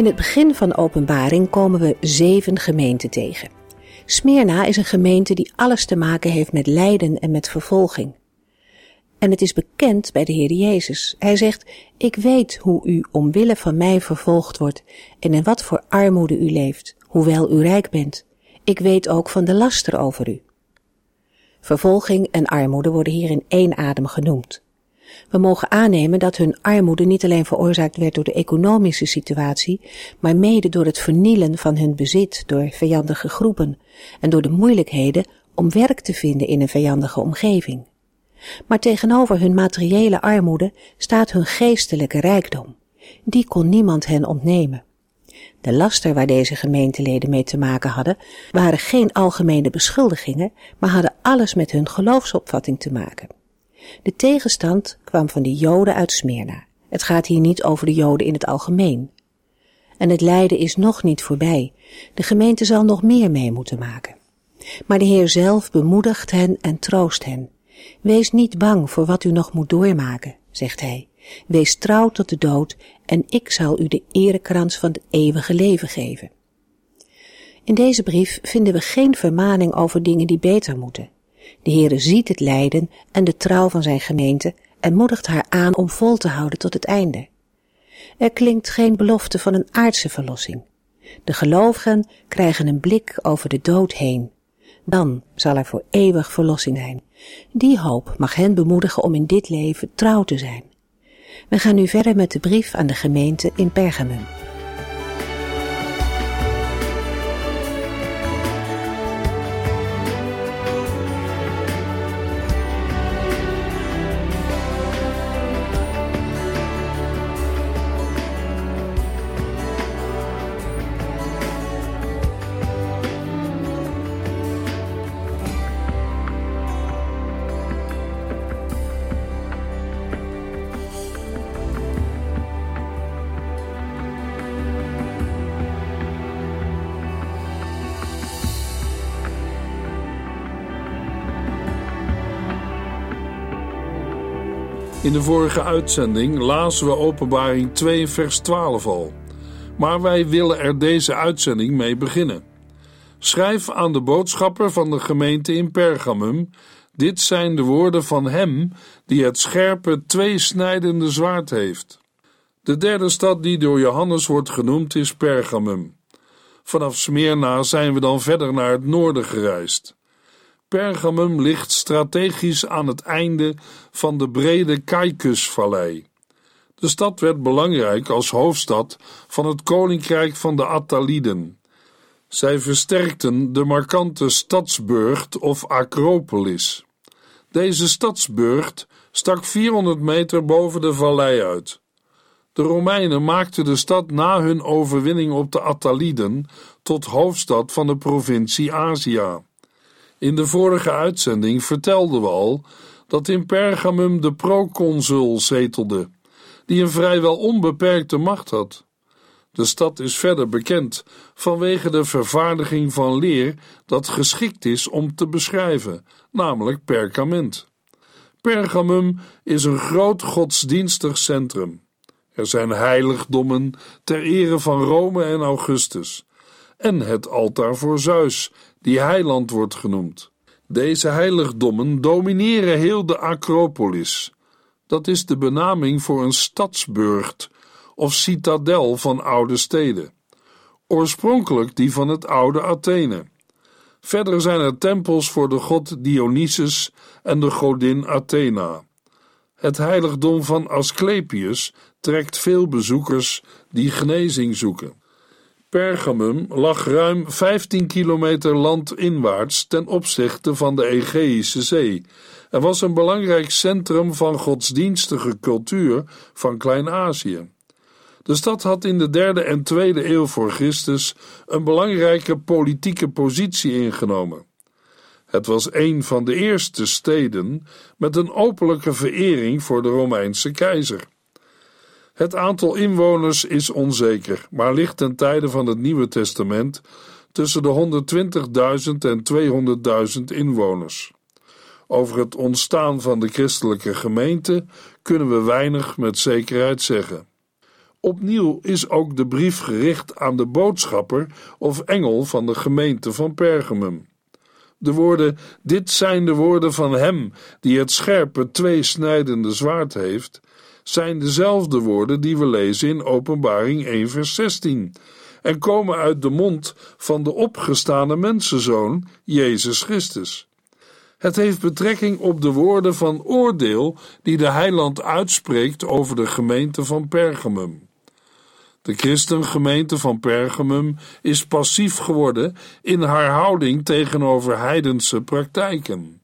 In het begin van Openbaring komen we zeven gemeenten tegen. Smyrna is een gemeente die alles te maken heeft met lijden en met vervolging. En het is bekend bij de Heer Jezus. Hij zegt, ik weet hoe u omwille van mij vervolgd wordt en in wat voor armoede u leeft, hoewel u rijk bent. Ik weet ook van de laster over u. Vervolging en armoede worden hier in één adem genoemd. We mogen aannemen dat hun armoede niet alleen veroorzaakt werd door de economische situatie, maar mede door het vernielen van hun bezit door vijandige groepen en door de moeilijkheden om werk te vinden in een vijandige omgeving. Maar tegenover hun materiële armoede staat hun geestelijke rijkdom. Die kon niemand hen ontnemen. De laster waar deze gemeenteleden mee te maken hadden, waren geen algemene beschuldigingen, maar hadden alles met hun geloofsopvatting te maken. De tegenstand kwam van de Joden uit Smyrna. Het gaat hier niet over de Joden in het algemeen. En het lijden is nog niet voorbij. De gemeente zal nog meer mee moeten maken. Maar de Heer zelf bemoedigt hen en troost hen. Wees niet bang voor wat u nog moet doormaken, zegt hij. Wees trouw tot de dood en ik zal u de erekrans van het eeuwige leven geven. In deze brief vinden we geen vermaning over dingen die beter moeten. De Heere ziet het lijden en de trouw van zijn gemeente en moedigt haar aan om vol te houden tot het einde. Er klinkt geen belofte van een aardse verlossing. De gelovigen krijgen een blik over de dood heen. Dan zal er voor eeuwig verlossing zijn. Die hoop mag hen bemoedigen om in dit leven trouw te zijn. We gaan nu verder met de brief aan de gemeente in Pergamum. In de vorige uitzending lazen we Openbaring 2 vers 12 al. Maar wij willen er deze uitzending mee beginnen. Schrijf aan de boodschapper van de gemeente in Pergamum: Dit zijn de woorden van hem die het scherpe, tweesnijdende zwaard heeft. De derde stad die door Johannes wordt genoemd is Pergamum. Vanaf Smyrna zijn we dan verder naar het noorden gereisd. Pergamum ligt strategisch aan het einde van de brede Caicusvallei. De stad werd belangrijk als hoofdstad van het koninkrijk van de Attaliden. Zij versterkten de markante stadsburcht of Acropolis. Deze stadsburcht stak 400 meter boven de vallei uit. De Romeinen maakten de stad na hun overwinning op de Attaliden tot hoofdstad van de provincie Azië. In de vorige uitzending vertelden we al dat in Pergamum de proconsul zetelde, die een vrijwel onbeperkte macht had. De stad is verder bekend vanwege de vervaardiging van leer dat geschikt is om te beschrijven, namelijk perkament. Pergamum is een groot godsdienstig centrum. Er zijn heiligdommen ter ere van Rome en Augustus, en het altaar voor Zeus, die heiland wordt genoemd. Deze heiligdommen domineren heel de Acropolis. Dat is de benaming voor een stadsburcht of citadel van oude steden. Oorspronkelijk die van het oude Athene. Verder zijn er tempels voor de god Dionysus en de godin Athena. Het heiligdom van Asclepius trekt veel bezoekers die genezing zoeken. Pergamum lag ruim 15 kilometer landinwaarts ten opzichte van de Egeïsche Zee en was een belangrijk centrum van godsdienstige cultuur van Klein-Azië. De stad had in de derde en tweede eeuw voor Christus een belangrijke politieke positie ingenomen. Het was een van de eerste steden met een openlijke verering voor de Romeinse keizer. Het aantal inwoners is onzeker, maar ligt ten tijde van het Nieuwe Testament tussen de 120.000 en 200.000 inwoners. Over het ontstaan van de christelijke gemeente kunnen we weinig met zekerheid zeggen. Opnieuw is ook de brief gericht aan de boodschapper of engel van de gemeente van Pergamum. De woorden: Dit zijn de woorden van hem die het scherpe, tweesnijdende zwaard heeft, zijn dezelfde woorden die we lezen in Openbaring 1, vers 16 en komen uit de mond van de opgestane mensenzoon, Jezus Christus. Het heeft betrekking op de woorden van oordeel die de heiland uitspreekt over de gemeente van Pergamum. De christengemeente van Pergamum is passief geworden in haar houding tegenover heidense praktijken.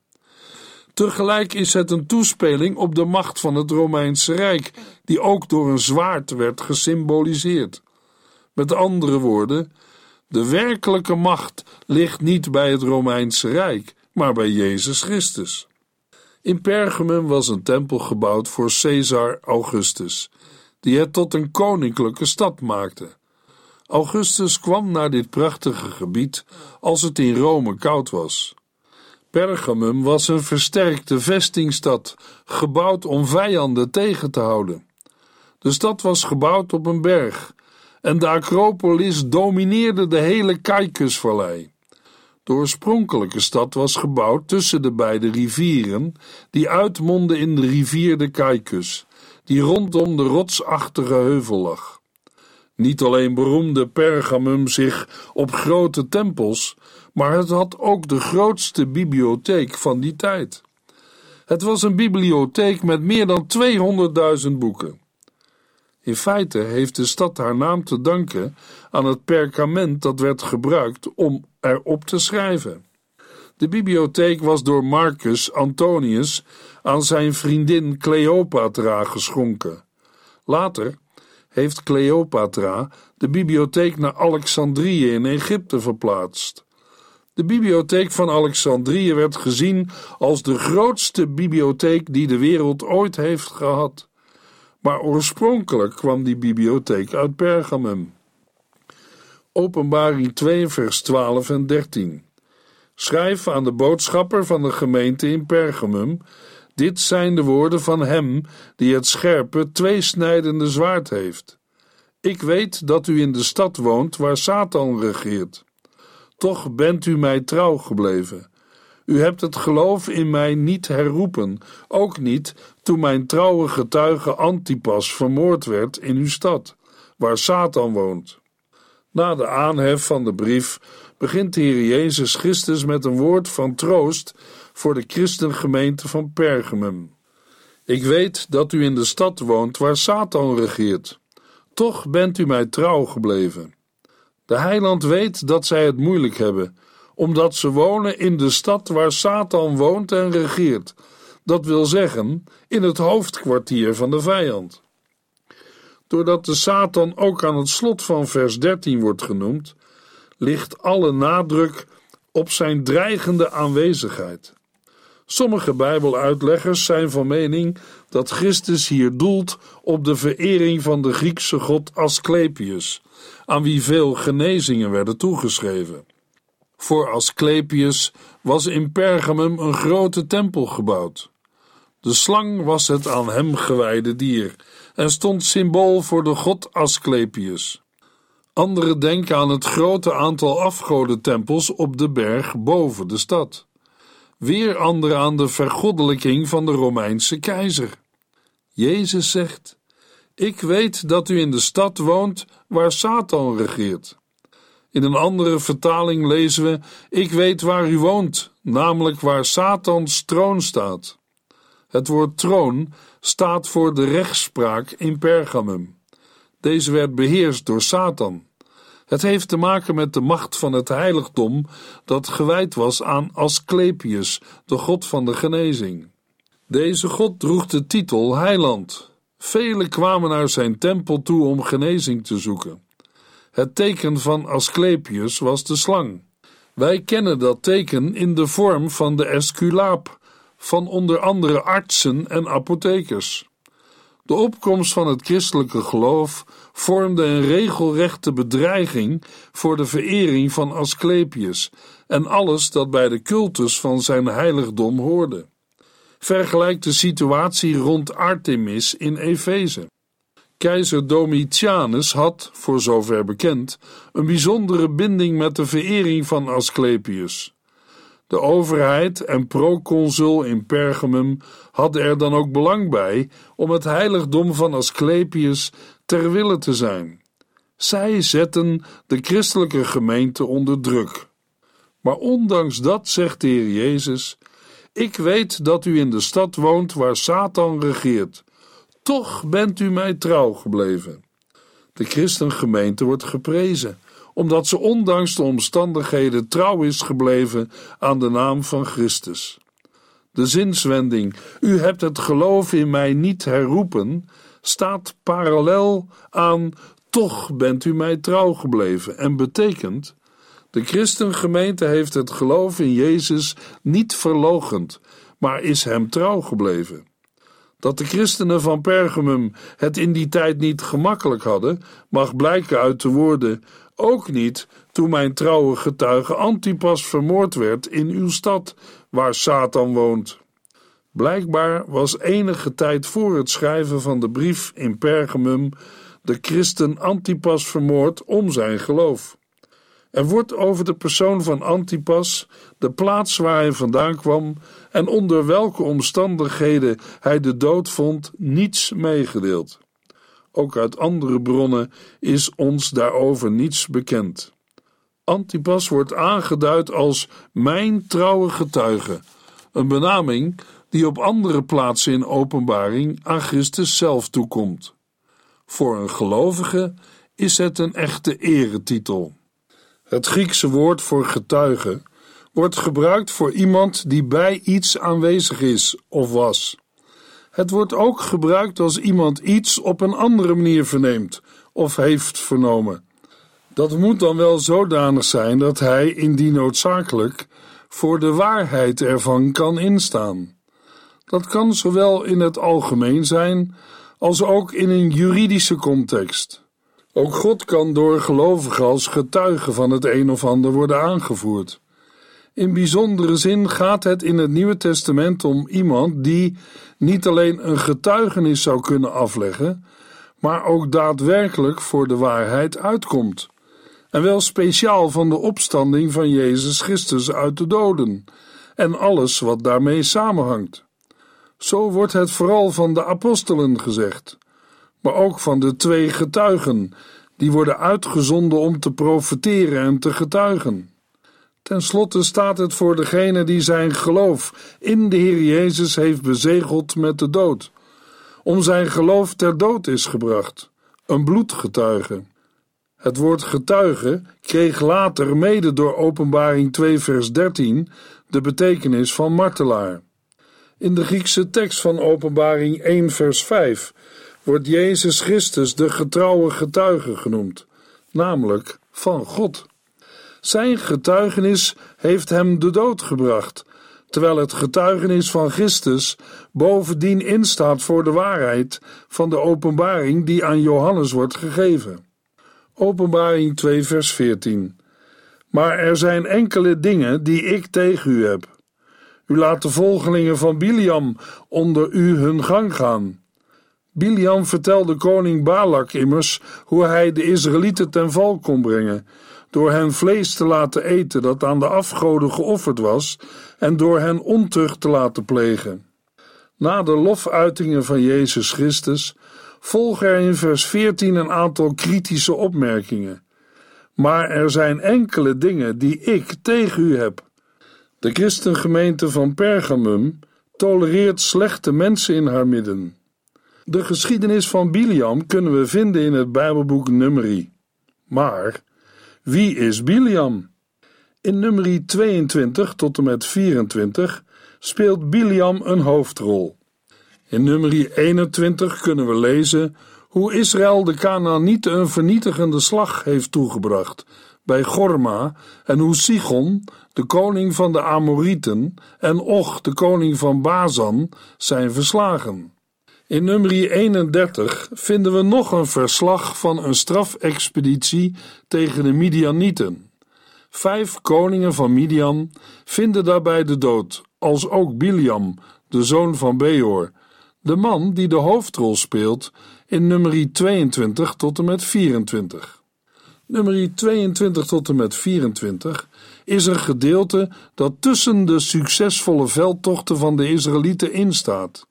Tegelijk is het een toespeling op de macht van het Romeinse Rijk, die ook door een zwaard werd gesymboliseerd. Met andere woorden, de werkelijke macht ligt niet bij het Romeinse Rijk, maar bij Jezus Christus. In Pergamum was een tempel gebouwd voor Caesar Augustus, die het tot een koninklijke stad maakte. Augustus kwam naar dit prachtige gebied als het in Rome koud was. Pergamum was een versterkte vestingstad, gebouwd om vijanden tegen te houden. De stad was gebouwd op een berg en de Acropolis domineerde de hele Caicusvallei. De oorspronkelijke stad was gebouwd tussen de beide rivieren die uitmonden in de rivier de Caicus, die rondom de rotsachtige heuvel lag. Niet alleen beroemde Pergamum zich op grote tempels, maar het had ook de grootste bibliotheek van die tijd. Het was een bibliotheek met meer dan 200.000 boeken. In feite heeft de stad haar naam te danken aan het perkament dat werd gebruikt om erop te schrijven. De bibliotheek was door Marcus Antonius aan zijn vriendin Cleopatra geschonken. Later heeft Cleopatra de bibliotheek naar Alexandrië in Egypte verplaatst. De bibliotheek van Alexandrië werd gezien als de grootste bibliotheek die de wereld ooit heeft gehad maar oorspronkelijk kwam die bibliotheek uit Pergamum. Openbaring 2, vers 12 en 13. Schrijf aan de boodschapper van de gemeente in Pergamum: Dit zijn de woorden van hem die het scherpe, tweesnijdende zwaard heeft. Ik weet dat u in de stad woont waar Satan regeert. Toch bent u mij trouw gebleven u hebt het geloof in mij niet herroepen, ook niet toen mijn trouwe getuige Antipas vermoord werd in uw stad, waar Satan woont. Na de aanhef van de brief begint de Heer Jezus Christus met een woord van troost voor de christengemeente van Pergamum. Ik weet dat u in de stad woont waar Satan regeert. Toch bent u mij trouw gebleven. De heiland weet dat zij het moeilijk hebben omdat ze wonen in de stad waar Satan woont en regeert. Dat wil zeggen, in het hoofdkwartier van de vijand. Doordat de Satan ook aan het slot van vers 13 wordt genoemd, ligt alle nadruk op zijn dreigende aanwezigheid. Sommige Bijbeluitleggers zijn van mening dat Christus hier doelt op de verering van de Griekse god Asclepius, aan wie veel genezingen werden toegeschreven. Voor Asclepius was in Pergamum een grote tempel gebouwd. De slang was het aan hem gewijde dier en stond symbool voor de god Asclepius. Anderen denken aan het grote aantal afgodentempels op de berg boven de stad. Weer anderen aan de vergoddelijking van de Romeinse keizer. Jezus zegt: Ik weet dat u in de stad woont waar Satan regeert. In een andere vertaling lezen we: Ik weet waar u woont, namelijk waar Satans troon staat. Het woord troon staat voor de rechtspraak in Pergamum. Deze werd beheerst door Satan. Het heeft te maken met de macht van het heiligdom dat gewijd was aan Asclepius, de god van de genezing. Deze god droeg de titel heiland. Velen kwamen naar zijn tempel toe om genezing te zoeken. Het teken van Asclepius was de slang. Wij kennen dat teken in de vorm van de esculaap van onder andere artsen en apothekers. De opkomst van het christelijke geloof vormde een regelrechte bedreiging voor de verering van Asclepius en alles dat bij de cultus van zijn heiligdom hoorde. Vergelijk de situatie rond Artemis in Efeze. Keizer Domitianus had, voor zover bekend, een bijzondere binding met de verering van Asclepius. De overheid en proconsul in Pergamum hadden er dan ook belang bij om het heiligdom van Asclepius ter wille te zijn. Zij zetten de christelijke gemeente onder druk. Maar ondanks dat zegt de Heer Jezus: Ik weet dat u in de stad woont waar Satan regeert. Toch bent u mij trouw gebleven. De christengemeente wordt geprezen omdat ze ondanks de omstandigheden trouw is gebleven aan de naam van Christus. De zinswending: U hebt het geloof in mij niet herroepen, staat parallel aan toch bent u mij trouw gebleven en betekent de christengemeente heeft het geloof in Jezus niet verlogend, maar is hem trouw gebleven. Dat de christenen van Pergamum het in die tijd niet gemakkelijk hadden, mag blijken uit de woorden: ook niet toen mijn trouwe getuige Antipas vermoord werd in uw stad, waar Satan woont. Blijkbaar was enige tijd voor het schrijven van de brief in Pergamum de christen Antipas vermoord om zijn geloof. Er wordt over de persoon van Antipas, de plaats waar hij vandaan kwam en onder welke omstandigheden hij de dood vond, niets meegedeeld. Ook uit andere bronnen is ons daarover niets bekend. Antipas wordt aangeduid als mijn trouwe getuige, een benaming die op andere plaatsen in openbaring aan Christus zelf toekomt. Voor een gelovige is het een echte eretitel. Het Griekse woord voor getuige wordt gebruikt voor iemand die bij iets aanwezig is of was. Het wordt ook gebruikt als iemand iets op een andere manier verneemt of heeft vernomen. Dat moet dan wel zodanig zijn dat hij, indien noodzakelijk, voor de waarheid ervan kan instaan. Dat kan zowel in het algemeen zijn als ook in een juridische context. Ook God kan door gelovigen als getuige van het een of ander worden aangevoerd. In bijzondere zin gaat het in het Nieuwe Testament om iemand die niet alleen een getuigenis zou kunnen afleggen, maar ook daadwerkelijk voor de waarheid uitkomt. En wel speciaal van de opstanding van Jezus Christus uit de doden en alles wat daarmee samenhangt. Zo wordt het vooral van de apostelen gezegd, maar ook van de twee getuigen, die worden uitgezonden om te profeteren en te getuigen. Ten slotte staat het voor degene die zijn geloof in de Heer Jezus heeft bezegeld met de dood, om zijn geloof ter dood is gebracht, een bloedgetuige. Het woord getuige kreeg later, mede door Openbaring 2, vers 13, de betekenis van martelaar. In de Griekse tekst van Openbaring 1, vers 5 wordt Jezus Christus de getrouwe getuige genoemd, namelijk van God. Zijn getuigenis heeft hem de dood gebracht, terwijl het getuigenis van Christus bovendien instaat voor de waarheid van de openbaring die aan Johannes wordt gegeven. Openbaring 2, vers 14. Maar er zijn enkele dingen die ik tegen u heb. U laat de volgelingen van Biliam onder u hun gang gaan. Biliam vertelde koning Balak immers hoe hij de Israëlieten ten val kon brengen door hen vlees te laten eten dat aan de afgoden geofferd was en door hen ontucht te laten plegen. Na de lofuitingen van Jezus Christus volgen er in vers 14 een aantal kritische opmerkingen. Maar er zijn enkele dingen die ik tegen u heb. De christengemeente van Pergamum tolereert slechte mensen in haar midden. De geschiedenis van Biliam kunnen we vinden in het Bijbelboek Numeri. Maar wie is Biliam? In nummer 22 tot en met 24 speelt Biliam een hoofdrol. In nummer 21 kunnen we lezen hoe Israël de Canaanieten een vernietigende slag heeft toegebracht bij Gorma en hoe Sigon, de koning van de Amorieten, en Och, de koning van Bazan, zijn verslagen. In nummer 31 vinden we nog een verslag van een strafexpeditie tegen de Midianieten. Vijf koningen van Midian vinden daarbij de dood, als ook Biliam, de zoon van Beor, de man die de hoofdrol speelt in nummer 22 tot en met 24. Nummer 22 tot en met 24 is een gedeelte dat tussen de succesvolle veldtochten van de Israëlieten instaat.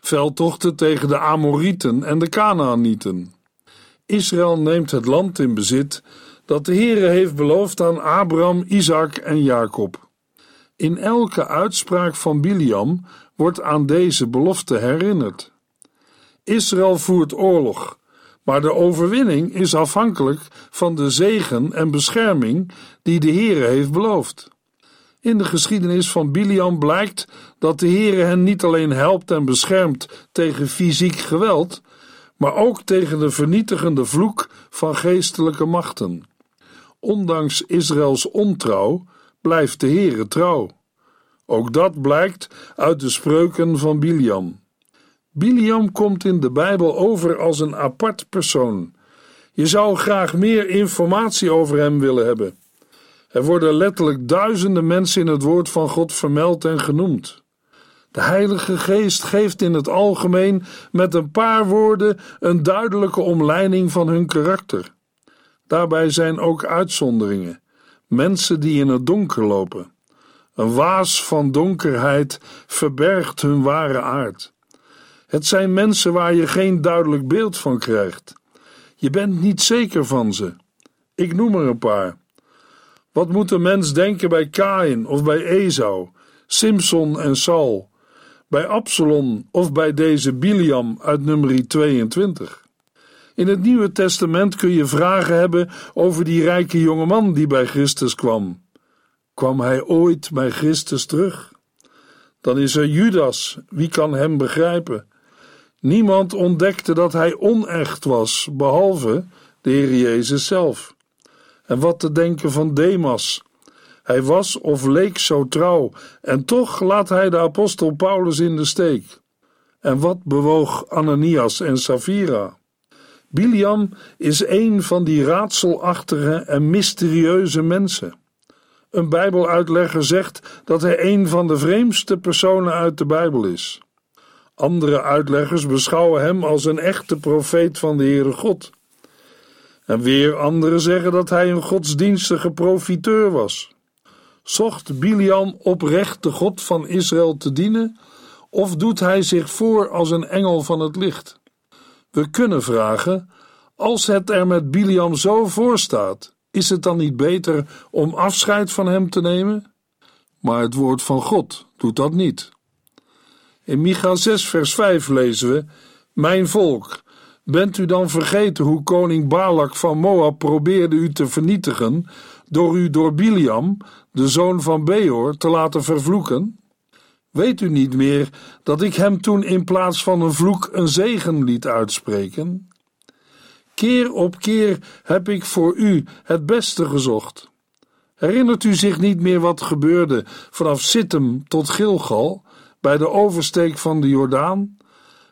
Veldtochten tegen de Amorieten en de Canaanieten. Israël neemt het land in bezit dat de Heere heeft beloofd aan Abraham, Isaac en Jacob. In elke uitspraak van Biliam wordt aan deze belofte herinnerd. Israël voert oorlog, maar de overwinning is afhankelijk van de zegen en bescherming die de Heere heeft beloofd. In de geschiedenis van Biliam blijkt dat de Heere hen niet alleen helpt en beschermt tegen fysiek geweld, maar ook tegen de vernietigende vloek van geestelijke machten. Ondanks Israëls ontrouw blijft de Heere trouw. Ook dat blijkt uit de spreuken van Biliam. Biliam komt in de Bijbel over als een apart persoon. Je zou graag meer informatie over hem willen hebben. Er worden letterlijk duizenden mensen in het woord van God vermeld en genoemd. De Heilige Geest geeft in het algemeen met een paar woorden een duidelijke omleiding van hun karakter. Daarbij zijn ook uitzonderingen, mensen die in het donker lopen. Een waas van donkerheid verbergt hun ware aard. Het zijn mensen waar je geen duidelijk beeld van krijgt. Je bent niet zeker van ze. Ik noem er een paar. Wat moet een mens denken bij Kain of bij Esau, Simson en Saul, bij Absalom of bij deze Biliam uit nummer 22? In het Nieuwe Testament kun je vragen hebben over die rijke jongeman die bij Christus kwam. Kwam hij ooit bij Christus terug? Dan is er Judas, wie kan hem begrijpen? Niemand ontdekte dat hij onecht was, behalve de Heer Jezus zelf. En wat te denken van Demas? Hij was of leek zo trouw, en toch laat hij de apostel Paulus in de steek. En wat bewoog Ananias en Safira? Biliam is een van die raadselachtige en mysterieuze mensen. Een Bijbeluitlegger zegt dat hij een van de vreemdste personen uit de Bijbel is. Andere uitleggers beschouwen hem als een echte profeet van de Heere God. En weer anderen zeggen dat hij een godsdienstige profiteur was. Zocht Biliam oprecht de God van Israël te dienen, of doet hij zich voor als een engel van het licht? We kunnen vragen: als het er met Biliam zo voor staat, is het dan niet beter om afscheid van hem te nemen? Maar het woord van God doet dat niet. In Micha 6, vers 5 lezen we: Mijn volk, bent u dan vergeten hoe koning Balak van Moab probeerde u te vernietigen door u door Biliam, de zoon van Beor, te laten vervloeken? Weet u niet meer dat ik hem toen in plaats van een vloek een zegen liet uitspreken? Keer op keer heb ik voor u het beste gezocht. Herinnert u zich niet meer wat gebeurde vanaf Sittem tot Gilgal, bij de oversteek van de Jordaan,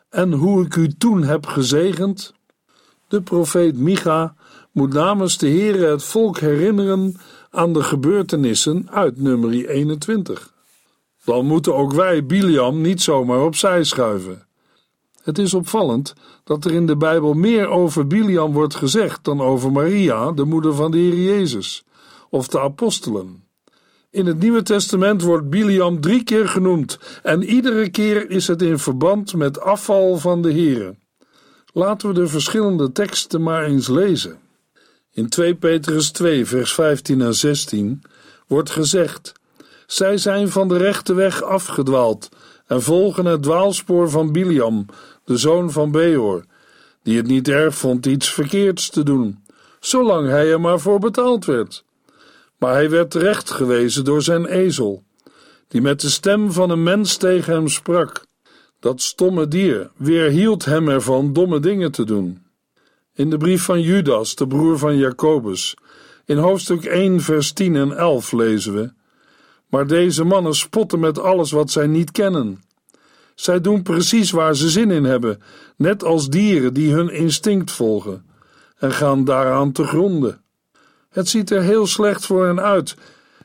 en hoe ik u toen heb gezegend? De profeet Micha moet namens de Heere het volk herinneren aan de gebeurtenissen uit nummer 21. Dan moeten ook wij Biliam niet zomaar opzij schuiven. Het is opvallend dat er in de Bijbel meer over Biliam wordt gezegd dan over Maria, de moeder van de Heer Jezus, of de apostelen. In het Nieuwe Testament wordt Biliam drie keer genoemd en iedere keer is het in verband met afval van de Here. Laten we de verschillende teksten maar eens lezen. In 2 Petrus 2, vers 15 en 16 wordt gezegd: Zij zijn van de rechte weg afgedwaald en volgen het dwaalspoor van Biliam, de zoon van Beor, die het niet erg vond iets verkeerds te doen, zolang hij er maar voor betaald werd. Maar hij werd terechtgewezen door zijn ezel, die met de stem van een mens tegen hem sprak. Dat stomme dier weerhield hem ervan domme dingen te doen. In de brief van Judas, de broer van Jacobus, in hoofdstuk 1, vers 10 en 11 lezen we: Maar deze mannen spotten met alles wat zij niet kennen. Zij doen precies waar ze zin in hebben, net als dieren die hun instinct volgen, en gaan daaraan te gronden. Het ziet er heel slecht voor hen uit.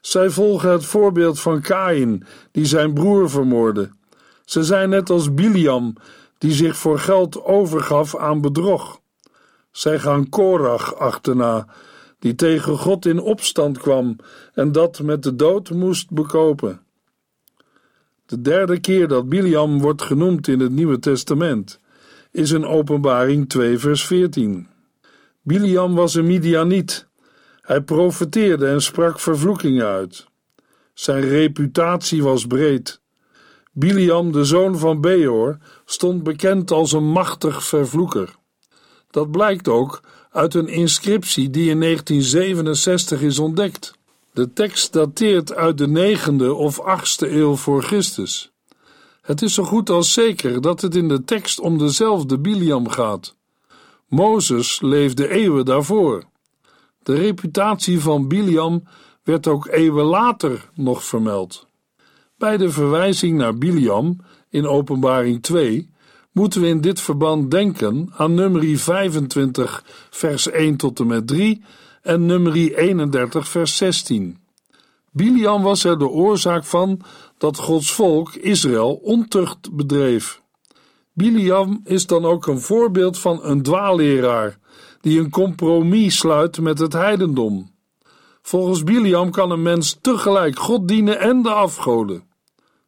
Zij volgen het voorbeeld van Kain, die zijn broer vermoordde. Ze zijn net als Biliam, die zich voor geld overgaf aan bedrog. Zij gaan Korach achterna, die tegen God in opstand kwam en dat met de dood moest bekopen. De derde keer dat Biliam wordt genoemd in het Nieuwe Testament is in Openbaring 2, vers 14. Biliam was een Midianiet. Hij profeteerde en sprak vervloekingen uit. Zijn reputatie was breed. Biliam, de zoon van Beor, stond bekend als een machtig vervloeker. Dat blijkt ook uit een inscriptie die in 1967 is ontdekt. De tekst dateert uit de 9e of 8e eeuw voor Christus. Het is zo goed als zeker dat het in de tekst om dezelfde Biliam gaat. Mozes leefde eeuwen daarvoor. De reputatie van Biliam werd ook eeuwen later nog vermeld. Bij de verwijzing naar Biliam in Openbaring 2 moeten we in dit verband denken aan nummer 25, vers 1 tot en met 3 en nummer 31, vers 16. Biliam was er de oorzaak van dat Gods volk Israël ontucht bedreef. Biliam is dan ook een voorbeeld van een dwaalleraar die een compromis sluit met het heidendom. Volgens Biliam kan een mens tegelijk God dienen en de afgoden.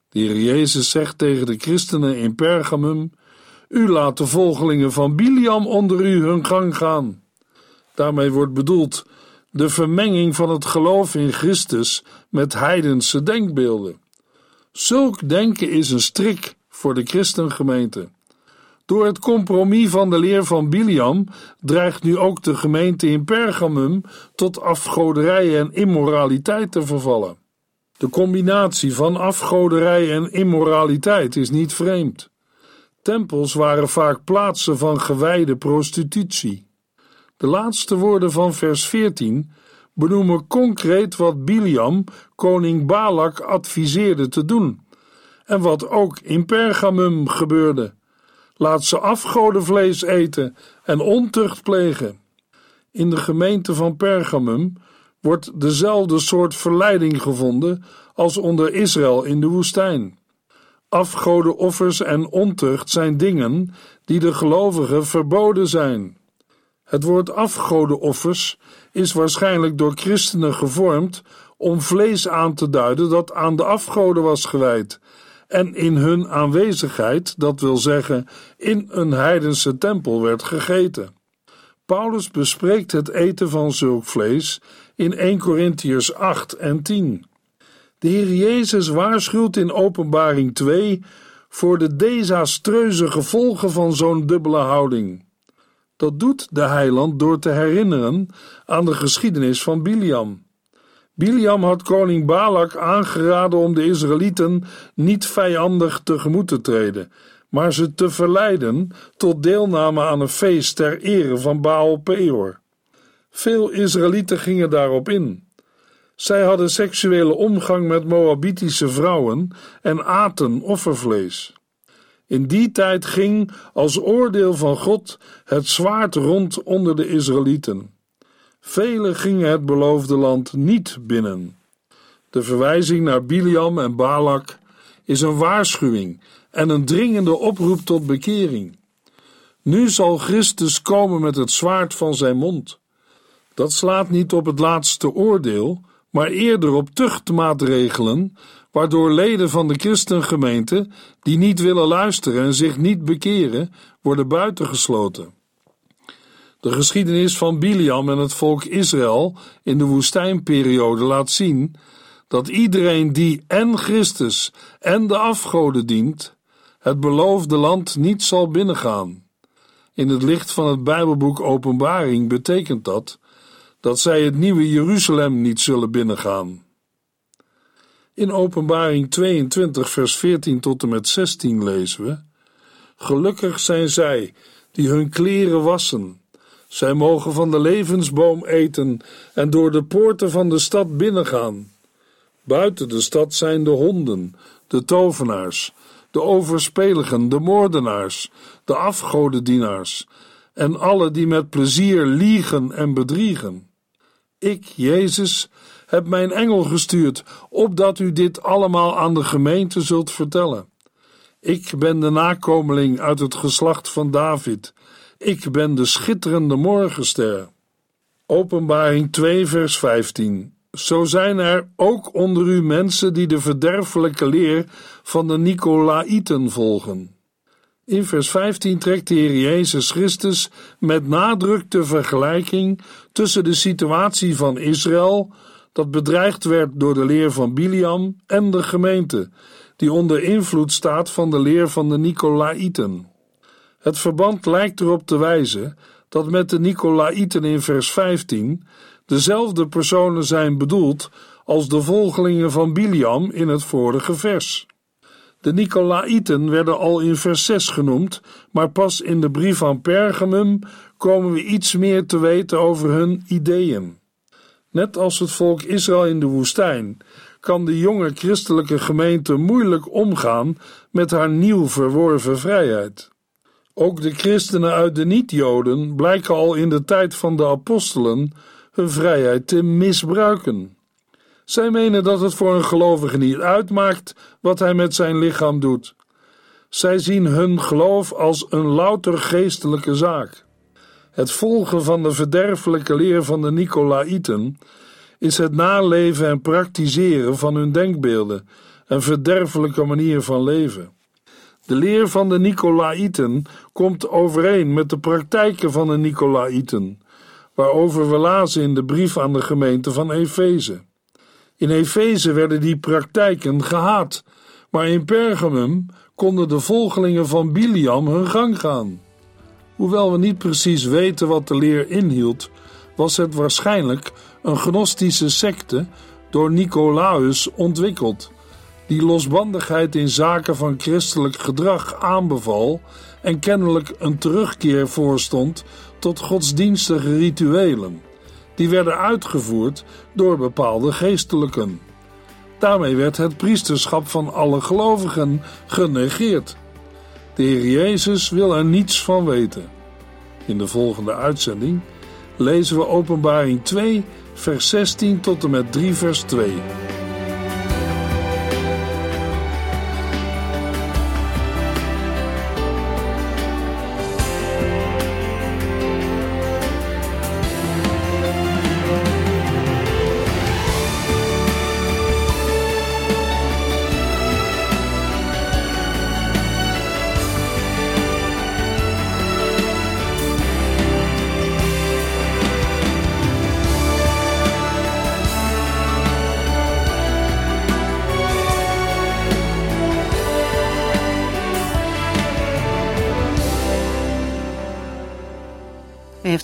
De Heer Jezus zegt tegen de christenen in Pergamum: U laat de volgelingen van Biliam onder u hun gang gaan. Daarmee wordt bedoeld de vermenging van het geloof in Christus met heidense denkbeelden. Zulk denken is een strik voor de christengemeente. Door het compromis van de leer van Biliam dreigt nu ook de gemeente in Pergamum tot afgoderij en immoraliteit te vervallen. De combinatie van afgoderij en immoraliteit is niet vreemd. Tempels waren vaak plaatsen van gewijde prostitutie. De laatste woorden van vers 14 benoemen concreet wat Biliam koning Balak adviseerde te doen en wat ook in Pergamum gebeurde. Laat ze afgodenvlees eten en ontucht plegen. In de gemeente van Pergamum wordt dezelfde soort verleiding gevonden als onder Israël in de woestijn. Afgodenoffers en ontucht zijn dingen die de gelovigen verboden zijn. Het woord afgodenoffers is waarschijnlijk door christenen gevormd om vlees aan te duiden dat aan de afgoden was gewijd en in hun aanwezigheid, dat wil zeggen in een heidense tempel, werd gegeten. Paulus bespreekt het eten van zulk vlees in 1 Corinthiërs 8 en 10. De Heer Jezus waarschuwt in Openbaring 2 voor de desastreuze gevolgen van zo'n dubbele houding. Dat doet de heiland door te herinneren aan de geschiedenis van Biliam. Biliam had koning Balak aangeraden om de Israëlieten niet vijandig tegemoet te treden, maar ze te verleiden tot deelname aan een feest ter ere van Baal Peor. Veel Israëlieten gingen daarop in. Zij hadden seksuele omgang met Moabitische vrouwen en aten offervlees. In die tijd ging, als oordeel van God, het zwaard rond onder de Israëlieten. Velen gingen het beloofde land niet binnen. De verwijzing naar Biliam en Balak is een waarschuwing en een dringende oproep tot bekering. Nu zal Christus komen met het zwaard van zijn mond. Dat slaat niet op het laatste oordeel, maar eerder op tuchtmaatregelen, waardoor leden van de christengemeente die niet willen luisteren en zich niet bekeren, worden buitengesloten. De geschiedenis van Biliam en het volk Israël in de woestijnperiode laat zien dat iedereen die en Christus en de afgoden dient, het beloofde land niet zal binnengaan. In het licht van het Bijbelboek Openbaring betekent dat dat zij het nieuwe Jeruzalem niet zullen binnengaan. In Openbaring 22, vers 14 tot en met 16 lezen we: Gelukkig zijn zij die hun kleren wassen. Zij mogen van de levensboom eten en door de poorten van de stad binnengaan. Buiten de stad zijn de honden, de tovenaars, de overspeligen, de moordenaars, de afgodendienaars en alle die met plezier liegen en bedriegen. Ik, Jezus, heb mijn engel gestuurd, opdat u dit allemaal aan de gemeente zult vertellen. Ik ben de nakomeling uit het geslacht van David. Ik ben de schitterende morgenster. Openbaring 2, vers 15. Zo zijn er ook onder u mensen die de verderfelijke leer van de Nicolaïten volgen. In vers 15 trekt de Heer Jezus Christus met nadruk de vergelijking tussen de situatie van Israël, dat bedreigd werd door de leer van Biliam, en de gemeente, die onder invloed staat van de leer van de Nicolaïten. Het verband lijkt erop te wijzen dat met de Nicolaïten in vers 15 dezelfde personen zijn bedoeld als de volgelingen van Biliam in het vorige vers. De Nicolaïten werden al in vers 6 genoemd, maar pas in de brief van Pergamum komen we iets meer te weten over hun ideeën. Net als het volk Israël in de woestijn kan de jonge christelijke gemeente moeilijk omgaan met haar nieuw verworven vrijheid. Ook de christenen uit de niet-Joden blijken al in de tijd van de apostelen hun vrijheid te misbruiken. Zij menen dat het voor een gelovige niet uitmaakt wat hij met zijn lichaam doet. Zij zien hun geloof als een louter geestelijke zaak. Het volgen van de verderfelijke leer van de Nicolaïten is het naleven en praktiseren van hun denkbeelden en verderfelijke manier van leven. De leer van de Nicolaïten komt overeen met de praktijken van de Nicolaïten, waarover we lazen in de brief aan de gemeente van Efeze. In Efeze werden die praktijken gehaat, maar in Pergamum konden de volgelingen van Biliam hun gang gaan. Hoewel we niet precies weten wat de leer inhield, was het waarschijnlijk een gnostische secte door Nicolaus ontwikkeld, die losbandigheid in zaken van christelijk gedrag aanbeval en kennelijk een terugkeer voorstond tot godsdienstige rituelen die werden uitgevoerd door bepaalde geestelijken. Daarmee werd het priesterschap van alle gelovigen genegeerd. De Heer Jezus wil er niets van weten. In de volgende uitzending lezen we Openbaring 2, vers 16 tot en met 3, vers 2.